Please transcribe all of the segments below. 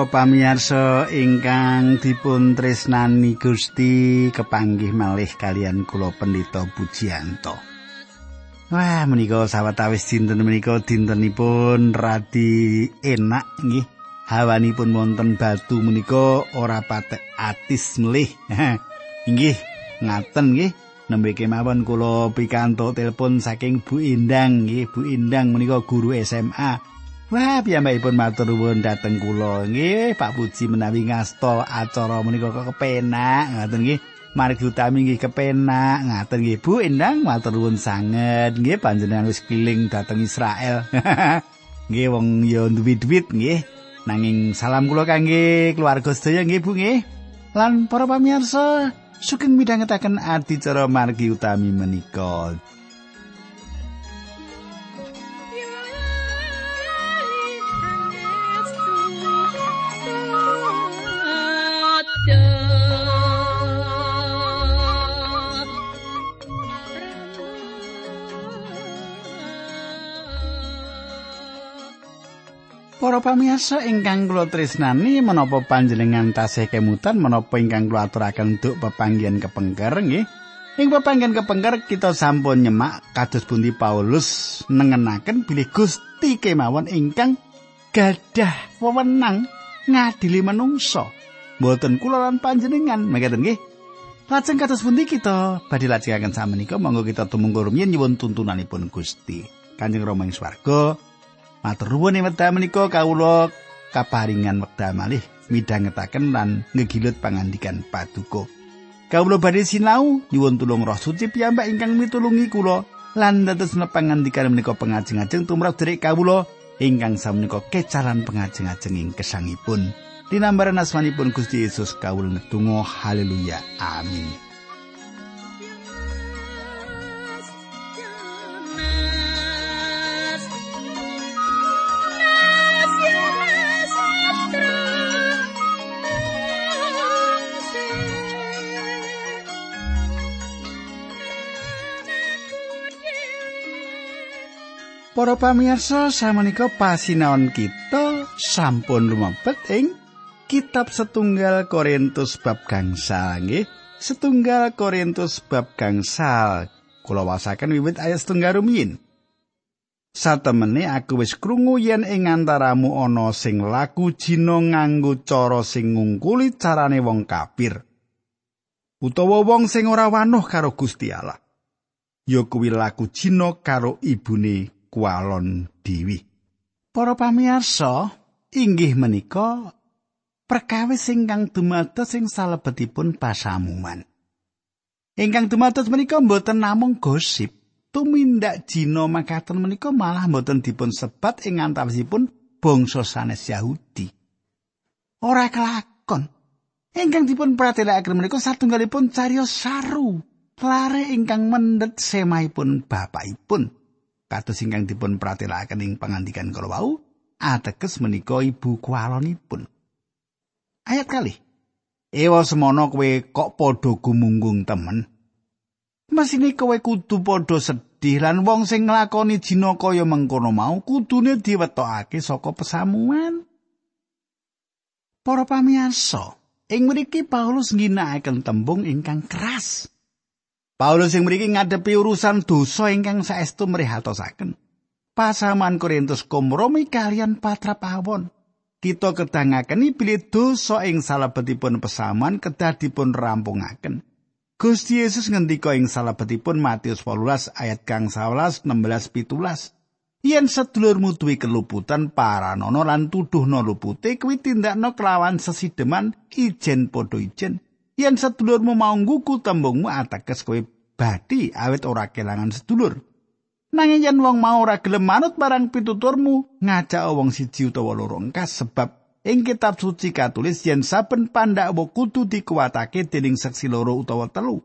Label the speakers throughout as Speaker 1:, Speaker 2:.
Speaker 1: Para pamirsa ingkang dipun tresnani Gusti kepanggih malih kalian kula Pendeta Pujianto. Wah, menika sawetawis dinten menika dintenipun radi enak nggih. Hawanipun wonten batu menika ora patek atis melih. Inggih, ngaten nggih. Nembe kemawon kula pikantuk telepon saking Bu Indang nggih, Bu Indang menika guru SMA. Wah, piyambakipun matur nuwun dhateng kula. Nggih, Pak Puji menawi ngasta acara menika kok kepenak, ngoten nggih. Margi utami nggih kepenak, ngaten nggih Bu Endang matur nuwun sanget. Nggih, panjenengan wis keliling dhateng Israel. nggih, wong ya duwe duit nggih. Nanging salam kula kangge keluarga sedaya nggih Bu nggih. Lan para pamirsa, sugeng midhangetaken adicara margi utami menika. Para pamirsa ingkang kula tresnani menapa panjenengan tasih kemutan menapa ingkang kula aturaken duk pepanggihan kepengker nggih. Ing pepanggihan kepengker kita sampun nyemak kados pundi Paulus nengenaken bilih Gusti kemawon ingkang gadah wewenang ngadili manungsa. Mboten kula lan panjenengan, mekaten nggih. Lajeng kados pundi kita badhe lajengaken samenika monggo kita tumungkul rumiyin nyuwun tuntunanipun Gusti. Kanjeng Rama ing swarga Matur nuwun wekdal menika kawula kaparingan wekdal malih midhangetaken lan ngegilut pangandikan paduka. Kawula badhe sinau nyuwun tulung Roh Suci piyambak ingkang mitulungi kula lan dados pangandikan menika pengajeng-ajeng tumrap derek kawula ingkang samenika kecalan pengajeng-ajeng ing kesangipun. Dinambaran asmanipun Gusti Yesus kawula netunggal haleluya amin. Para pamirsa samenika pasinaon kita sampun lumebet ing kitab setunggal Korintus bab gangsal nggih. Setunggal Korintus bab gangsal. Kula wasaken wiwit ayat setunggal rumiyin. Satemene aku wis krungu yen ing antaramu ana sing laku jina nganggo cara sing ngungkuli carane wong kafir. Utawa wong sing ora wanuh karo Gusti Allah. Ya kuwi laku jina karo ibune kualon dewi. Para pamirsa, inggih menika perkawis ingkang dumados sing salebetipun pasamuan. Ingkang dumados menika mboten namung gosip, tumindak jina makaten menika malah mboten dipun sebat ing antawisipun bangsa sanes Yahudi. Ora kelakon. Ingkang dipun pratelakaken menika satunggalipun cariyos saru, lare ingkang mendhet semahipun bapakipun. Kados ingkang dipun pratelakaken ing pangandikan kala wau ateges menika ibu kualonipun. Ayat kali ewa semono kowe kok padha gumunggung temen? Mesine kowe kudu padha sedih lan wong sing nglakoni jina kaya mengkono mau kudune diwetokake saka pesamuan. Para pamirsa ing mriki Paulus ngginakaken tembung ingkang keras Paulus sing mriki ngadepi urusan dosa ingkang saestu mrihatosaken. Pasaman Korintus komromi kalian patrap awon. Kita kedangaken bilih dosa ing salebetipun pesaman kedah dipun rampungaken. Gusti Yesus ngendika ing salebetipun Matius 18 ayat kang 11 16 17. Yen sedulurmu duwe keluputan paranono lan tuduhno lupute kuwi tindakno kelawan sesideman ijen padha ijen. Yen sedulurmu mau ngguku tembungmu ateges kowe badi awit ora kelangan sedulur. Nanging yen wong mau ora gelem manut marang pituturmu, ngajak wong siji utawa loro engkas sebab ing kitab suci katulis yen saben pandak wa kudu dikuatake dening seksi loro utawa telu.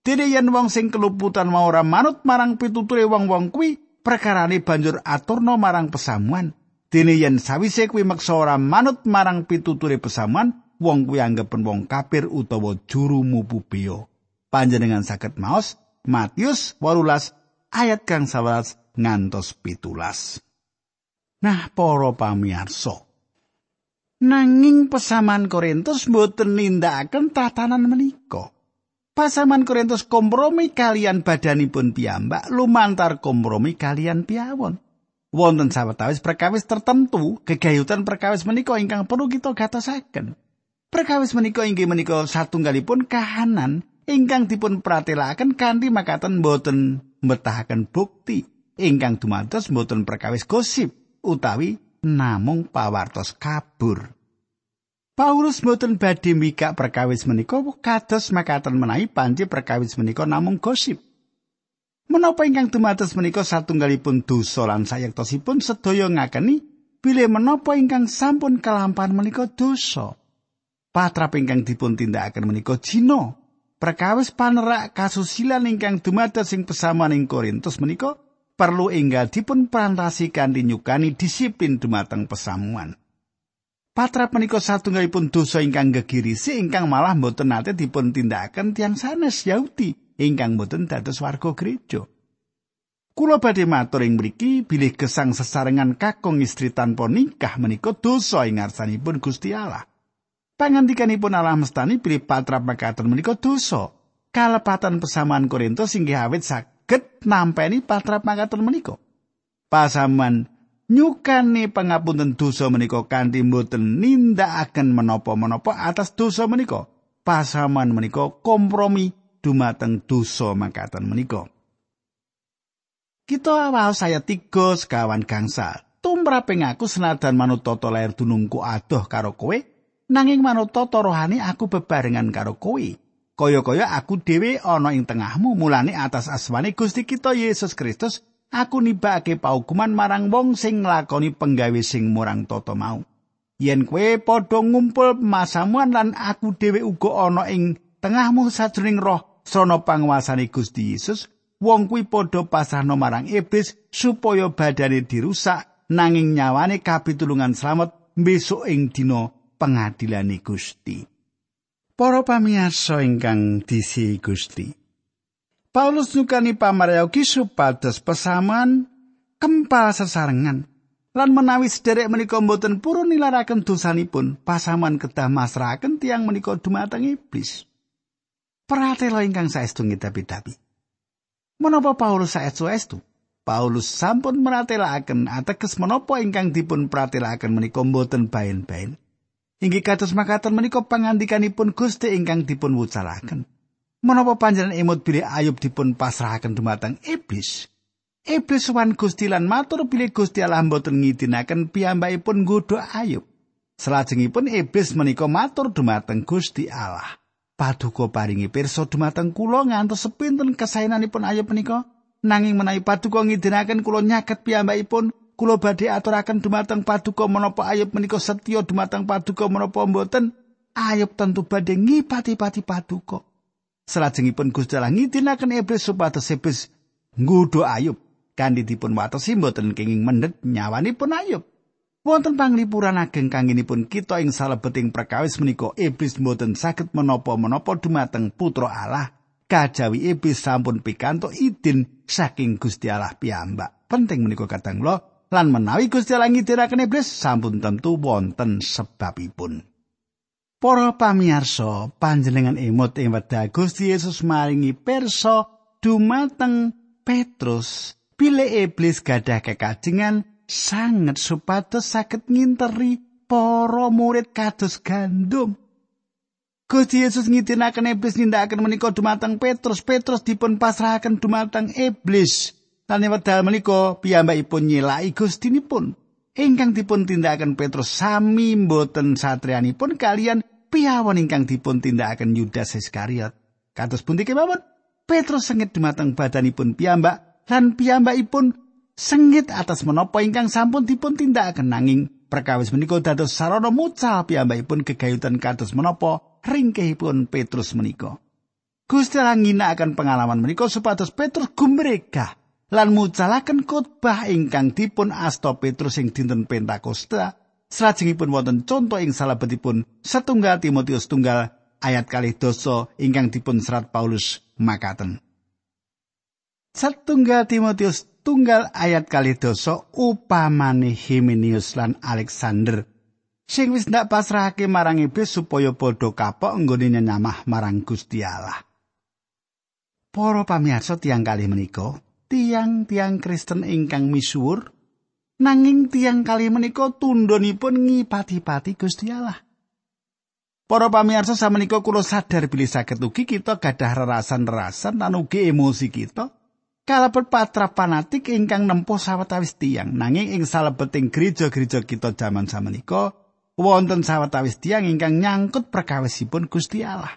Speaker 1: Dene yen wong sing keluputan mau ora manut marang pituture wong-wong kuwi, perkarane banjur aturno marang pesamuan. Dene yen sawise kuwi meksa ora manut marang pituture pesamuan, wong kuwi anggapen wong kafir utawa juru mupu beyo. Panjenengan saged maos Matius 18 ayat kang 11 ngantos pitulas. Nah, para pamirsa. Nanging pesaman Korintus mboten nindakaken tatanan menika. Pasaman Korintus kompromi kalian badanipun piyambak lumantar kompromi kalian piawon. Wonten sawetawis perkawis tertentu, gegayutan perkawis menika ingkang perlu kita gatosaken. Perkawis menika inggih menika satunggalipun kahanan ingkang dipun pratelaken kanthi makaten boten mbetahaken bukti ingkang dumados boten perkawis gosip utawi namung pawartos kabur. Paulus boten badhe mikak perkawis menika kados makaten menawi panci perkawis menika namung gosip. Menapa ingkang dumados menika satunggalipun dosa lan sayektosipun sedaya ngakeni bilih menapa ingkang sampun kelampahan menika dosa. Patrap ingkang dipun tindakaken menika jina. Perkawis panerak kasusilan ingkang dumados ing pesamuan ing Korintus menika perlu enggal dipun kanthi nyukani disiplin dumateng pesamuan. Patra menika satunggalipun dosa ingkang gegirisi ingkang malah mboten nate dipun tindakaken tiang sanes Yahudi ingkang mboten dados warga gereja. Kula badhe matur ing mriki bilih gesang sesarengan kakung istri tanpa nikah menika dosa ing ngarsanipun Gusti Allah. Pangandikanipun Allah mestani bilih patra makaten menika dosa. Kalepatan pesamaan Korintus inggih awit saged nampeni patrap mangkaten menika. Pasaman nyukani pangapunten dosa menika kanthi mboten nindakaken menapa-menapa atas dosa menika. Pasaman menika kompromi dumateng dosa mangkaten menika. Kita awal saya tiga sekawan gangsa. Tumraping aku senajan manut tata lair dunungku adoh karo kowe, nanging manut tata rohani aku bebarengan karo kowe. kaya-kaya aku dhewe ana ing tengahmu mulane atas asmane Gusti kita Yesus Kristus aku nibake paukuman marang wong sing nglakoni penggawe sing murang tata mau yen kowe padha ngumpul masamuan lan aku dhewe uga ana ing tengahmu sajroning roh sono panguasane Gusti Yesus wong kuwi padha pasahno marang iblis supaya badane dirusak nanging nyawane kapitulungan slamet besok ing dina pengadilane Gusti Para pamiyarsa ingkang disi Gusti. Paulus nyukani pamrayogi supados pesaman kempal sesarengan lan menawi sederek menika mboten purun nilaraken dosanipun pasaman kedah masrahaken tiang menika dumateng iblis. Pratela ingkang saestu ngidapi-dapi. Menapa Paulus saestu-estu? Paulus sampun meratelaken ateges menapa ingkang dipun pratelaken menika mboten baen-baen. Inggih kados makaten menika pangandikanipun Gusti ingkang dipun wucalaken. Menapa panjenengan emut bilih Ayub dipun pasrahaken dumateng iblis? Iblis wan Gusti lan matur bilih Gusti Allah mboten ngidinaken piyambakipun nggodha Ayub. Salajengipun iblis menika matur dumateng Gusti Allah. Paduka paringi pirsa dumateng kula ngantos sepinten kesaenanipun Ayub menika nanging menawi paduka ngidinaken kula nyaket piyambakipun kula badhe aturaken dumateng paduka menapa ayub menika setya dumateng paduka menapa mboten? Ayub tentu badhe ngipati-pati paduka. Salajengipun Gusti Allah ngidinaken iblis supados iblis nggodho ayub. Kanthi dipun watesi mboten kenging mendhet nyawanipun ayub. Wonten panglipuran ageng kanginipun kita ing salebeting perkawis menika iblis mboten saged menapa-menapa dumateng putra Allah. Kajawi iblis sampun pikantuk idin saking Gusti Allah piyambak. Penting menika kadang kula lan menawi Gusti Allah ngidiraken iblis sampun tentu wonten sebabipun. Para pamirsa, panjenengan emot ing wedha Gusti Yesus maringi perso dumateng Petrus. Bile iblis gadah kekajengan sanget supados saged nginteri para murid kados gandum. Gusti Yesus ngidinaken iblis nindakaken menika dumateng Petrus. Petrus dipun pasrahaken dumateng iblis. Lan wedal menika piyambakipun nyelaki Gustinipun. Ingkang dipun tindakaken Petrus sami mboten satrianipun kalian piyawon ingkang dipun tindakaken Yudas Iskariot. Kados pundi kemawon? Petrus sengit dumateng badanipun piyambak lan piyambakipun sengit atas menapa ingkang sampun dipun tindakaken nanging perkawis menika dados sarana mucal piyambakipun gegayutan kados menapa ringkehipun Petrus menika. Gusti Allah nginakaken pengalaman menika supados Petrus gumregah lan mucalaken khotbah ingkang dipun asta Petrus ing dinten Pentakosta. Salajengipun wonten conto ing salebetipun setunggal Timotius tunggal ayat kalih dosa ingkang dipun serat Paulus makaten. Setunggal Timotius tunggal ayat kalih dosa upamane Himenius lan Alexander. Sing wis ndak pasrahake marang iblis supaya padha kapok nggone nyamah marang Gusti Allah. Para pamirsa tiang kali menika, tiang-tiang Kristen ingkang misuwur nanging tiang kali menika tundhonipun ngipati-pati Gusti Allah. Para pamirsa samenika kula sadar bilih saged ugi kita gadah rerasan-rerasan lan ugi emosi kita kalebet patra fanatik ingkang nempuh sawetawis tiang nanging ing salebeting gereja-gereja kita jaman samenika wonten sawetawis tiang ingkang nyangkut perkawisipun Gusti Allah.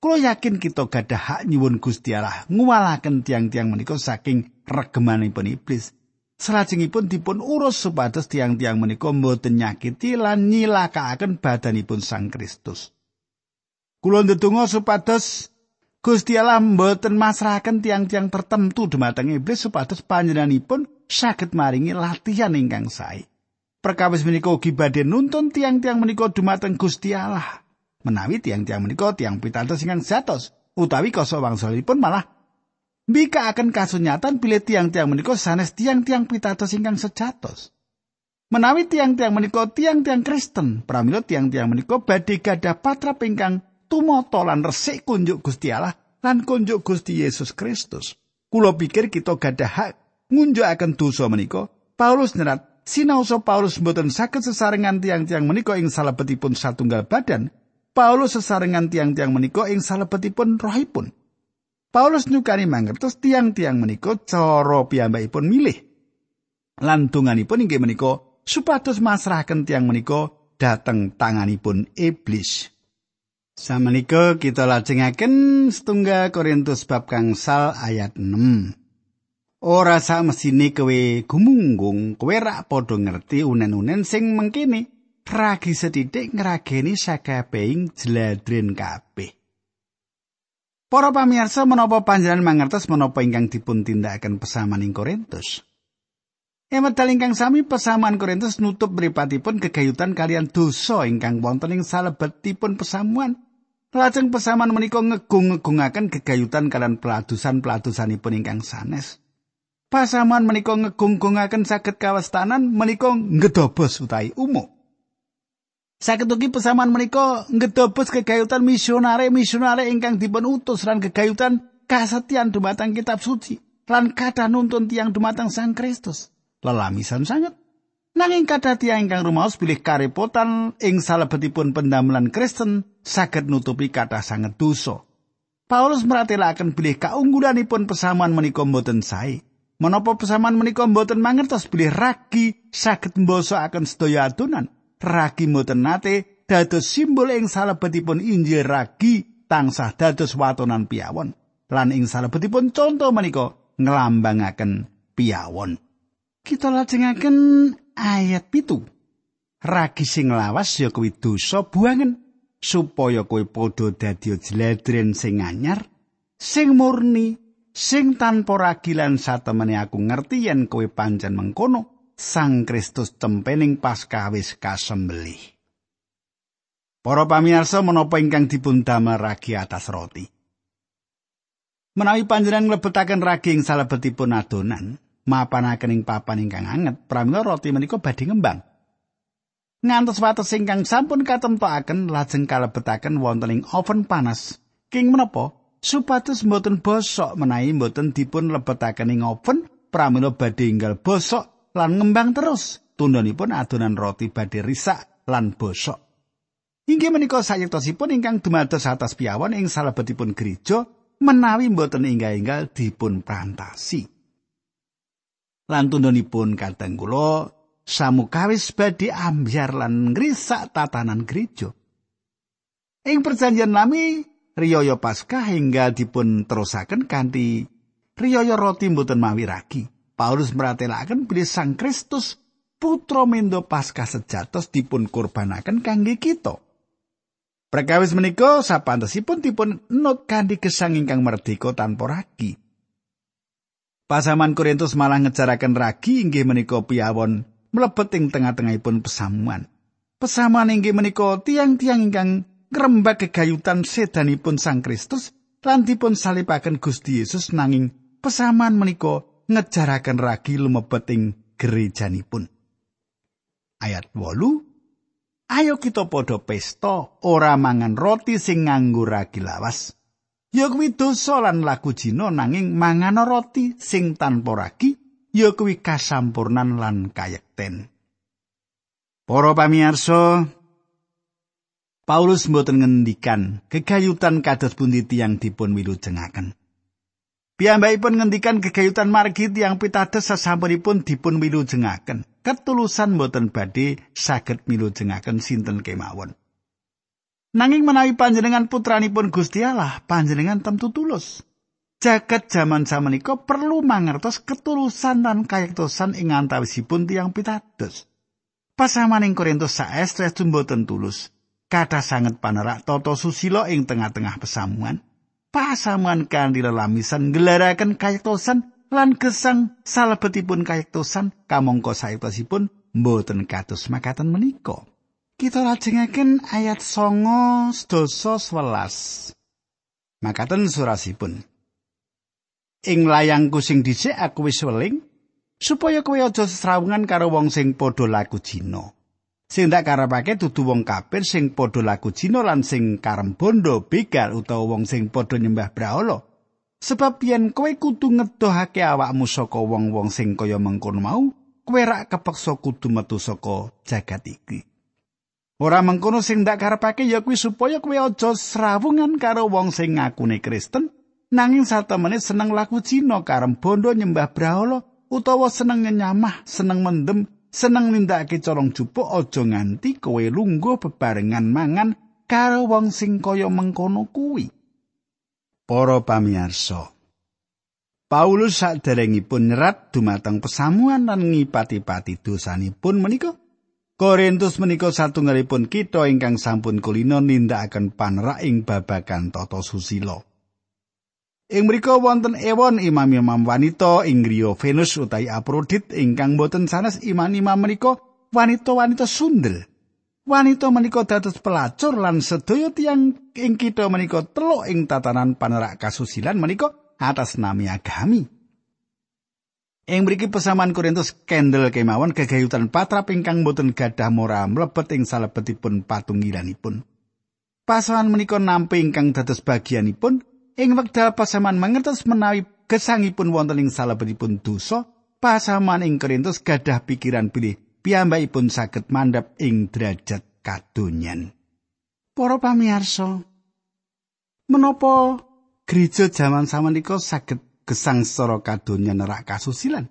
Speaker 1: Kulo yakin kita gadah hak nyuwun Gusti Allah nguwalaken tiang-tiang menika saking regemanipun iblis. Salajengipun dipun urus supados tiang-tiang menika mboten nyakiti lan nyilakaaken badanipun Sang Kristus. Kulo ndedonga supados Gusti Allah mboten masrahaken tiang-tiang tertentu dumateng iblis supados panjenenganipun saged maringi latihan ingkang sae. Perkawis menika ugi badhe nuntun tiang-tiang menika dumateng Gusti Allah. Menawi tiang-tiang menika tiang pitados ingkang jatos utawi koso wangsulipun malah mbika akan kasunyatan bilih tiang-tiang menika sanes tiang-tiang pitados ingkang sejatos. Menawi tiang-tiang menika tiang-tiang Kristen, pramila tiang-tiang menika badhe gadah patrap ingkang tumata lan resik kunjuk Gusti Allah lan kunjuk Gusti Yesus Kristus. Kulo pikir kita gadah hak ngunjukaken dosa menika. Paulus nyerat Sinaosa Paulus mboten saged sesarengan tiang-tiang menika ing salebetipun satunggal badan, Paulus sesarengan tiang-tiang menika ing salebetipun rohipun. Paulus nyukani mangertos tiang-tiang menika cara piyambakipun milih. Lan tunganipun inggih menika supados masrahaken tiang menika dhateng tanganipun iblis. Samenika kita lajengaken setunggal Korintus bab kangsal ayat 6. Ora samesine kowe gumunggung, kowe rak padha ngerti unen-unen sing mengkini ragi sedidik ngrageni sakabehing jladren kabeh. Para pamirsa menapa panjenengan mangertos menapa ingkang dipun tindakaken pesaman ing Korintus? Emedal ingkang sami pesaman Korintus nutup mripatipun kegayutan kalian dosa ingkang wonten ing salebetipun pesamuan. Lajeng pesaman menika ngegung-ngegungaken kegayutan kalian peladusan-peladusanipun ingkang sanes. pasaman menika ngegunggungaken saged kawestanan menika ngedobos utahi umum. Saged ugi pesaman menika ngedobos kegayutan misionare-misionare ingkang dipun utus lan kegayutan kasetyan dumateng kitab suci lan kathah nuntun tiang dumateng Sang Kristus. Lelamisan sanget. Nanging kathah tiang ingkang rumaos bilih karepotan ing salebetipun pendamelan Kristen saged nutupi kathah sanget dosa. Paulus meratelaken bilih kaunggulanipun pesaman menika mboten sae. Menapa pesaman menika mboten mangertos bilih ragi saged mbosokaken sedaya adonan. Ragi mboten nate dados simbol ing salebetipun Injil ragi tansah dados watonan piawon. Lan ing salebetipun conto menika nglambangaken piawon. Kita lajengaken ayat pitu. Ragi sing lawas ya kuwi dosa buangen supaya kowe padha dadi jledren sing anyar sing murni sing tanpa ragilan satemene aku ngerti yen kowe pancen mengkono Sang Kristus tempening Paskah wis kasembelih. Para pamirsa menapa ingkang dipun ragi atas roti. Menawi panjenengan nglebetaken ragi ing salebetipun adonan, mapanaken ing papan ingkang anget, pramila roti menika badhe ngembang. Ngantos wates ingkang sampun katemtokaken lajeng kalebetaken wonten ing oven panas. King menapa? supados mboten bosok menawi mboten dipun lebetaken ing oven pramila badhe enggal bosok lan ngembang terus. Tundhonipun adonan roti badhe risak lan bosok. Inggih menika sayektosipun ingkang dumados atas piawon ing salebetipun gereja menawi mboten enggal-enggal dipun prantasi. Lan tundhonipun kadang kula samukawis badhe ambyar lan ngrisak tatanan gereja. Ing perjanjian lami riyaya Paskah hingga dipun terusaken kanthi riyaya roti mboten mawi ragi. Paulus meratelaken bilih Sang Kristus putra mendo Paskah sejatos dipun kurbanaken kangge kita. Perkawis menika sapantesipun dipun not kanthi gesang ingkang merdeka tanpa ragi. Pasaman Korintus malah ngejaraken ragi inggih menika piyawon mlebet ing tengah-tengahipun pesamuan. Pesamuan inggih menika tiang-tiang ingkang ngrembak kegayutan sedanipun Sang Kristus lan dipun salipaken Gusti Yesus nanging pesaman menika ngejaraken ragi lumebet ing gerejanipun. Ayat 8 Ayo kita padha pesta, ora mangan roti sing nganggo ragi lawas. Ya kuwi dosa lan laku jina nanging mangan roti sing tanpa ragi, ya kuwi kasampurnan lan kayekten. Para pamirsa, Paulus mboten ngendikan kegayutan kados pundi tiyang dipun wilujengaken. Piyambakipun ngendikan kegayutan margi tiyang pitados sasampunipun dipun wilujengaken. Ketulusan boten badhe saged milujengaken sinten kemawon. Nanging menawi panjenengan putranipun Gusti Allah, panjenengan tentu tulus. Jagat jaman samenika perlu mangertos ketulusan lan kayektosan ing antawisipun tiyang pitados. Pasamaning Korintus saestre boten tulus. Kata sanget panerak toto susilo ing tengah-tengah pesamuan. Pasamuan kanthi lelamisan gelaraken kayektosan lan gesang salebetipun kayektosan kamangka saektosipun mboten kados makaten menika. Kita lajengaken ayat songo sedasa sewelas. Makaten surasipun. Ing layangku sing dhisik aku wis weling supaya kowe aja sesrawungan karo wong sing padha laku jina. Sing ndak karepake dudu wong kafir sing padha laku Cina lan sing karem bondo begal utawa wong sing padha nyembah brahala. Sebab yen kowe kudu ngedohake awakmu saka wong-wong sing kaya mengkono mau, kowe rak kepeksa kudu metu saka jagat iki. Ora mengkono sing ndak karepake ya kuwi supaya kowe aja srawungan karo wong sing ngakune Kristen, nanging satemene seneng laku Cina karem bondo nyembah brahala utawa seneng nyamah, seneng mendem seneng nindakake corong jupuk aja nganti kowe lungguh bebarengan mangan karo wong sing kaya mengkono kuwi. Para pamirsa, Paulus saderengipun nyerat dumateng pesamuan lan ngipati-pati dosanipun menika Korintus menika satunggalipun kita ingkang sampun kulino nindakaken panerak ing babagan tata susila. Ing mriku wonten ewon imam-imam wanita ing griya Venus utawi Aphrodit ingkang boten sanes iman-imam menika wanita-wanita sundel. Wanita menika dados pelacur lan sedaya tiyang ing kita menika teluk ing tatanan panerak kasusilan menika atas nami agami. Ing mriki pesaman Korintus kendel kemawon kegayutan patrap ingkang boten gadah mora mlebet ing salebetipun patunggilanipun. Pasangan menika nampi ingkang dados bagianipun Ing wekdal pasaman mangertos menawi gesangipun wonten ing salebetipun dosa, pasaman ing Korintus gadah pikiran pilih piyambakipun saged mandap ing derajat kadonyan. Para pamirsa, menapa gereja zaman samenika saged gesang secara kadonyan nerak kasusilan?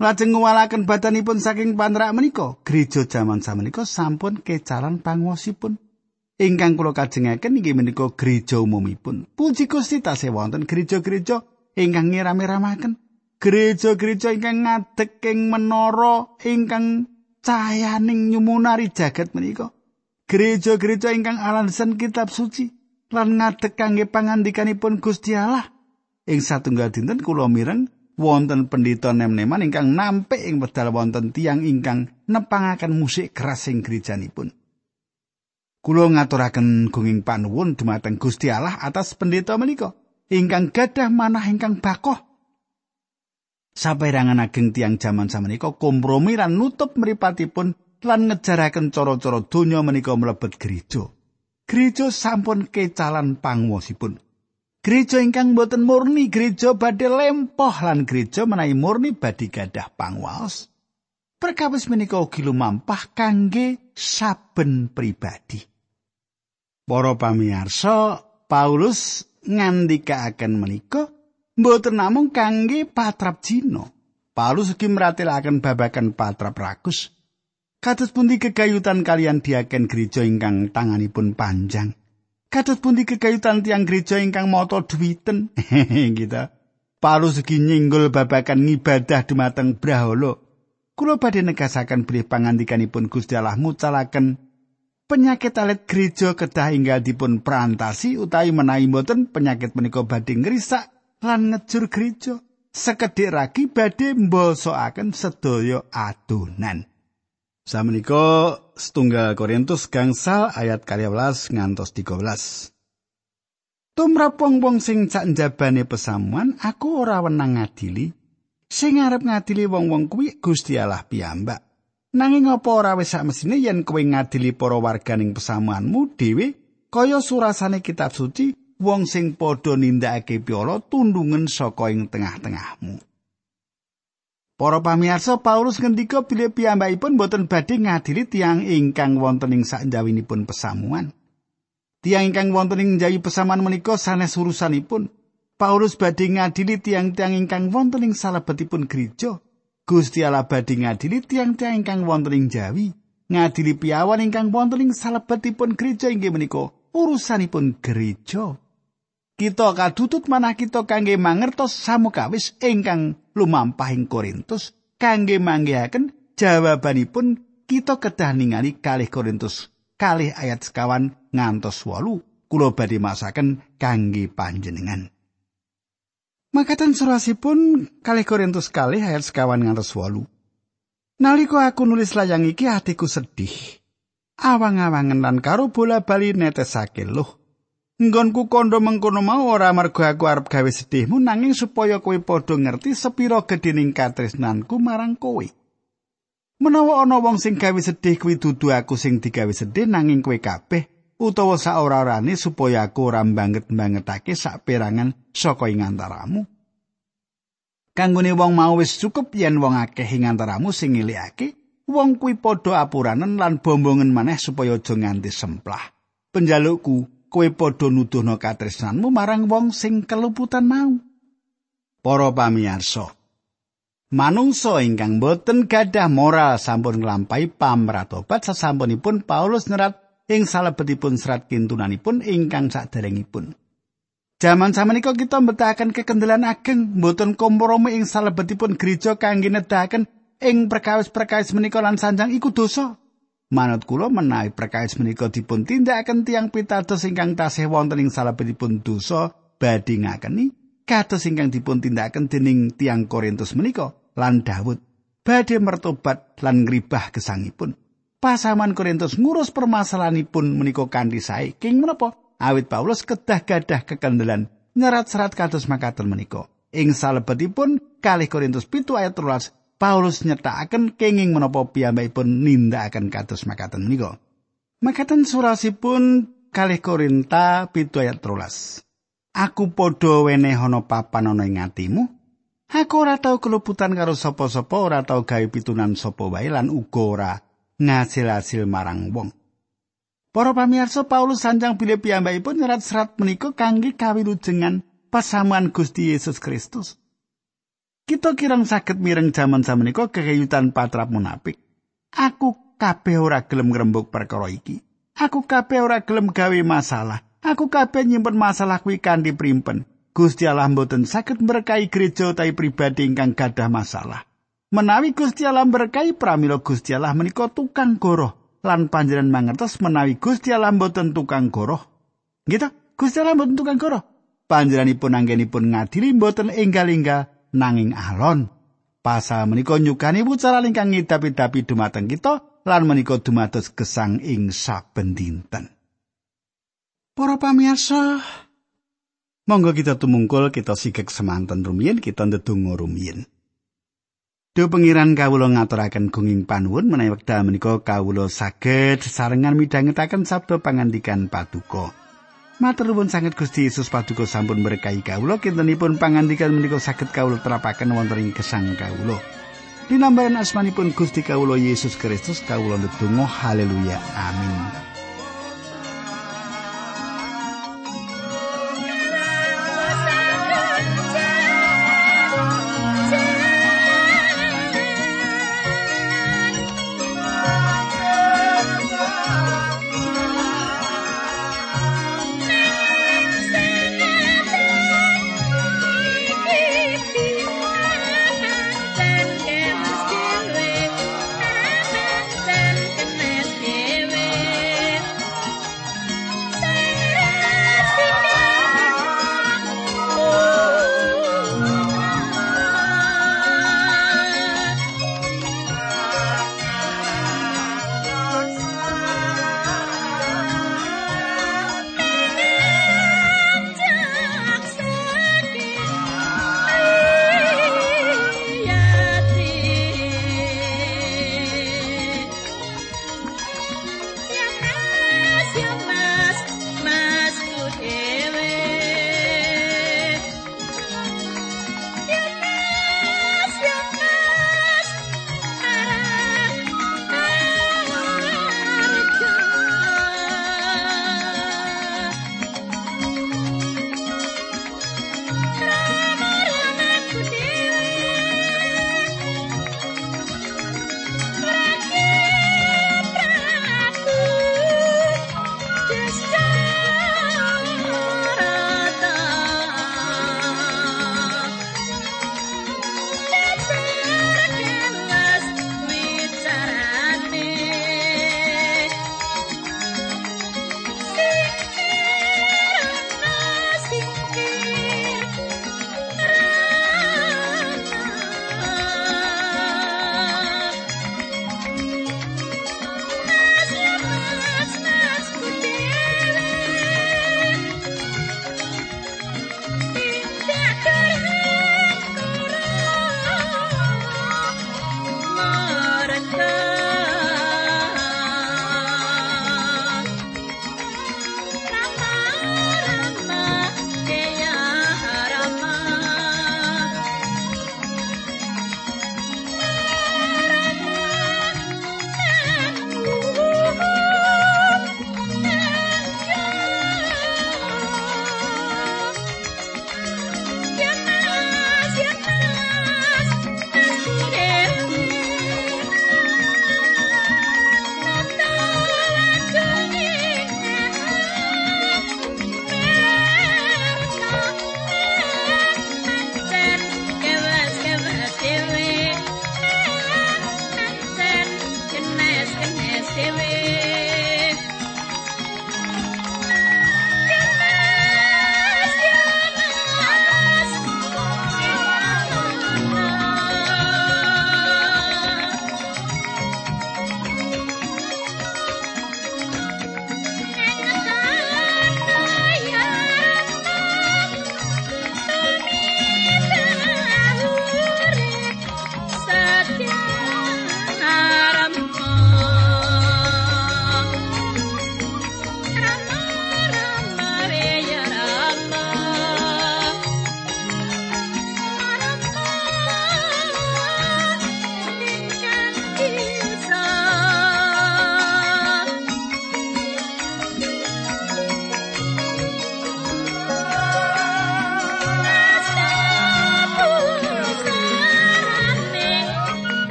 Speaker 1: Lajeng ngwalaken badanipun saking panrak menika, gereja zaman samenika sampun kecalan pangwosipun. Ingkang kula kajengaken inggih menika gereja umumipun. Puji Gusti tasih wonten gereja-gereja ingkang ngiram-iramaken. Gereja-gereja ingkang ngadeg ing menara ingkang cahayaning nyumunari jagat menika. Gereja-gereja ingkang alansen kitab suci lan ngadeg kangge pangandikanipun Gusti Allah. Ing satunggal dinten kula mireng wonten pendeta nem-neman ingkang nampik ing wedal wonten tiang ingkang nepangaken musik keras ing gerejanipun. Kulo ngaturaken gunging panuwun dumateng Gusti Allah atas pendeta menika ingkang gadah manah ingkang bakoh. Saperangan ageng tiang jaman samenika kompromi lan nutup mripatipun lan ngejaraken cara-cara donya menika mlebet gereja. Gereja sampun kecalan pangwosipun. Gereja ingkang boten murni, gereja badhe lempoh lan gereja menawi murni badhe gadah pangwaos. Perkawis menika ugi lumampah kangge saben pribadi. Para pamirsa, Paulus ngandikaaken menika mboten namung kangge patrap Cina. Paulus ugi meratelaken babagan patrap rakus. Kados pundi kegayutan kalian diaken gereja ingkang tanganipun panjang. Kados pundi kegayutan tiang gereja ingkang moto duwiten. gitu. Paulus ugi nyinggul babagan ngibadah dumateng brahala. Kula badhe negasaken bilih pangandikanipun Gusti Allah mucalaken penyakit alit gereja kedah inggal dipun perantasi utawi menawi mboten penyakit menika badhe ngrisak lan ngejur gereja. Sekedhik ragi badhe mbosokaken sedaya adonan. Samenika setunggal Korintus gangsal ayat 12 ngantos 13 Tumrap wong-wong sing cak njabane pesamuan aku ora wenang ngadili. Sing arep ngadili wong-wong kuwi Gusti Allah piyambak Nanging apa ora wis mesine yen kowe ngadili para warganing pesamuanmu dhewe kaya surasane kitab suci wong sing padha nindakake piala tundungen saka ing tengah-tengahmu. Para pamirsa Paulus ngendika bilih piyambakipun boten badhe ngadili tiang ingkang wonten ing sakjawinipun pesamuan. Tiang ingkang wonten ing jawi pesamuan menika sanes urusanipun. Paulus badhe ngadili tiang-tiang ingkang wonten ing salebetipun gereja. Gusti Allah badhe ngadili tiang-tiang ingkang wonten ing Jawi, ngadili piawan ingkang wonten ing salebetipun gereja inggih menika urusanipun gereja. Kita kadutut manah kita kangge mangertos samukawis ingkang lumampah ing Korintus kangge manggihaken jawabanipun kita kedah ningali kalih Korintus kalih ayat sekawan ngantos wolu kula badhe masaken kangge panjenengan. Makatan surasipun kali Korintus kali ayat sekawan ngantos wolu. Naliko aku nulis layang iki hatiku sedih. Awang-awangen lan karo bola bali netesake loh. Nggonku kondo mengkono mau ora marga aku arep gawe sedihmu nanging supaya kowe padha ngerti sepira gedhening katresnanku marang kowe. Menawa ana wong sing gawe sedih kuwi dudu aku sing digawe sedih nanging kowe kabeh utawa saora-orane supaya aku ora banget-bangetake sak perangan saka ing antaramu. Kanggone wong mau wis cukup yen wong akeh ing antaramu sing ngilikake, wong kuwi padha apuranen lan bombongen maneh supaya aja nganti semplah. Penjalukku, kowe padha nuduhno katresnanmu marang wong sing keluputan mau. Para pamirsa, manungsa ingkang boten gadah moral sampun nglampahi pamratobat sasampunipun Paulus nyerat ing salebetipun serat kintunanipun ingkang saderengipun. Jaman samenika kita mbetahaken kekendelan ageng mboten kompromi ing salebetipun gereja kangge nedahaken ing perkawis-perkawis menika lan sanjang iku dosa. Manut kula menawi perkawis menika dipun tindakaken tiang pitados ingkang tasih wonten ing salebetipun dosa badhe ngakeni kados ingkang dipun tindakaken dening tiang Korintus menika lan Daud badhe mertobat lan ngribah gesangipun. Pasaman Korintus ngurus permasalahanipun menika kanthi sae. King menapa? Awit Paulus kedah gadah kekendelan nyerat serat kados makaten menika. Ing salebetipun kalih Korintus pitu ayat 13 Paulus nyetakaken kenging menapa piyambakipun nindakaken kados makaten menika. Makaten surasipun kalih Korinta pitu ayat 13. Aku padha wenehana papan ana ing atimu. Aku ora tau keluputan karo sapa-sapa, ora tau gawe pitunan sapa wae lan uga ora ngasil-asil marang wong. Para pamirsa Paulus sanjang bilih piyambakipun nyerat serat menika kangge kawilujengan pasamuan Gusti Yesus Kristus. Kita kirang saged mireng jaman samenika kekayutan patrap munafik. Aku kabeh ora gelem ngrembug perkara iki. Aku kabeh ora gelem gawe masalah. Aku kabeh nyimpen masalah kuwi kanthi primpen. Gusti Allah mboten saged berkahi gereja utawi pribadi ingkang gadah masalah. Menawi Gusti Allah berkahi pramila Gusti Allah menika tukang goroh lan panjenengan mangertos menawi Gusti Allah mboten tukang goroh. Gitu, Gusti Allah mboten tukang goroh. Panjenenganipun anggenipun ngadili mboten enggal-enggal nanging alon. Pasal menika nyukani pucara ingkang ngidapi-dapi dumateng kita lan menika dumados gesang ing saben dinten. Para pamirsa, monggo kita tumungkul kita sigek semanten rumiyin kita ndedonga rumiyin. Duh pengiran kawula ngaturaken gunging panuwun menawi wekdal menika kawula saged sarengan midhangetaken sabda pangandikan paduka. Matur nuwun sanget Gusti Yesus paduka sampun berkahi kawula kintenipun pangandikan menika saged kawula terapaken wonten ing gesang kawula. Dinambaran asmanipun Gusti kawula Yesus Kristus kawula ndedonga haleluya amin.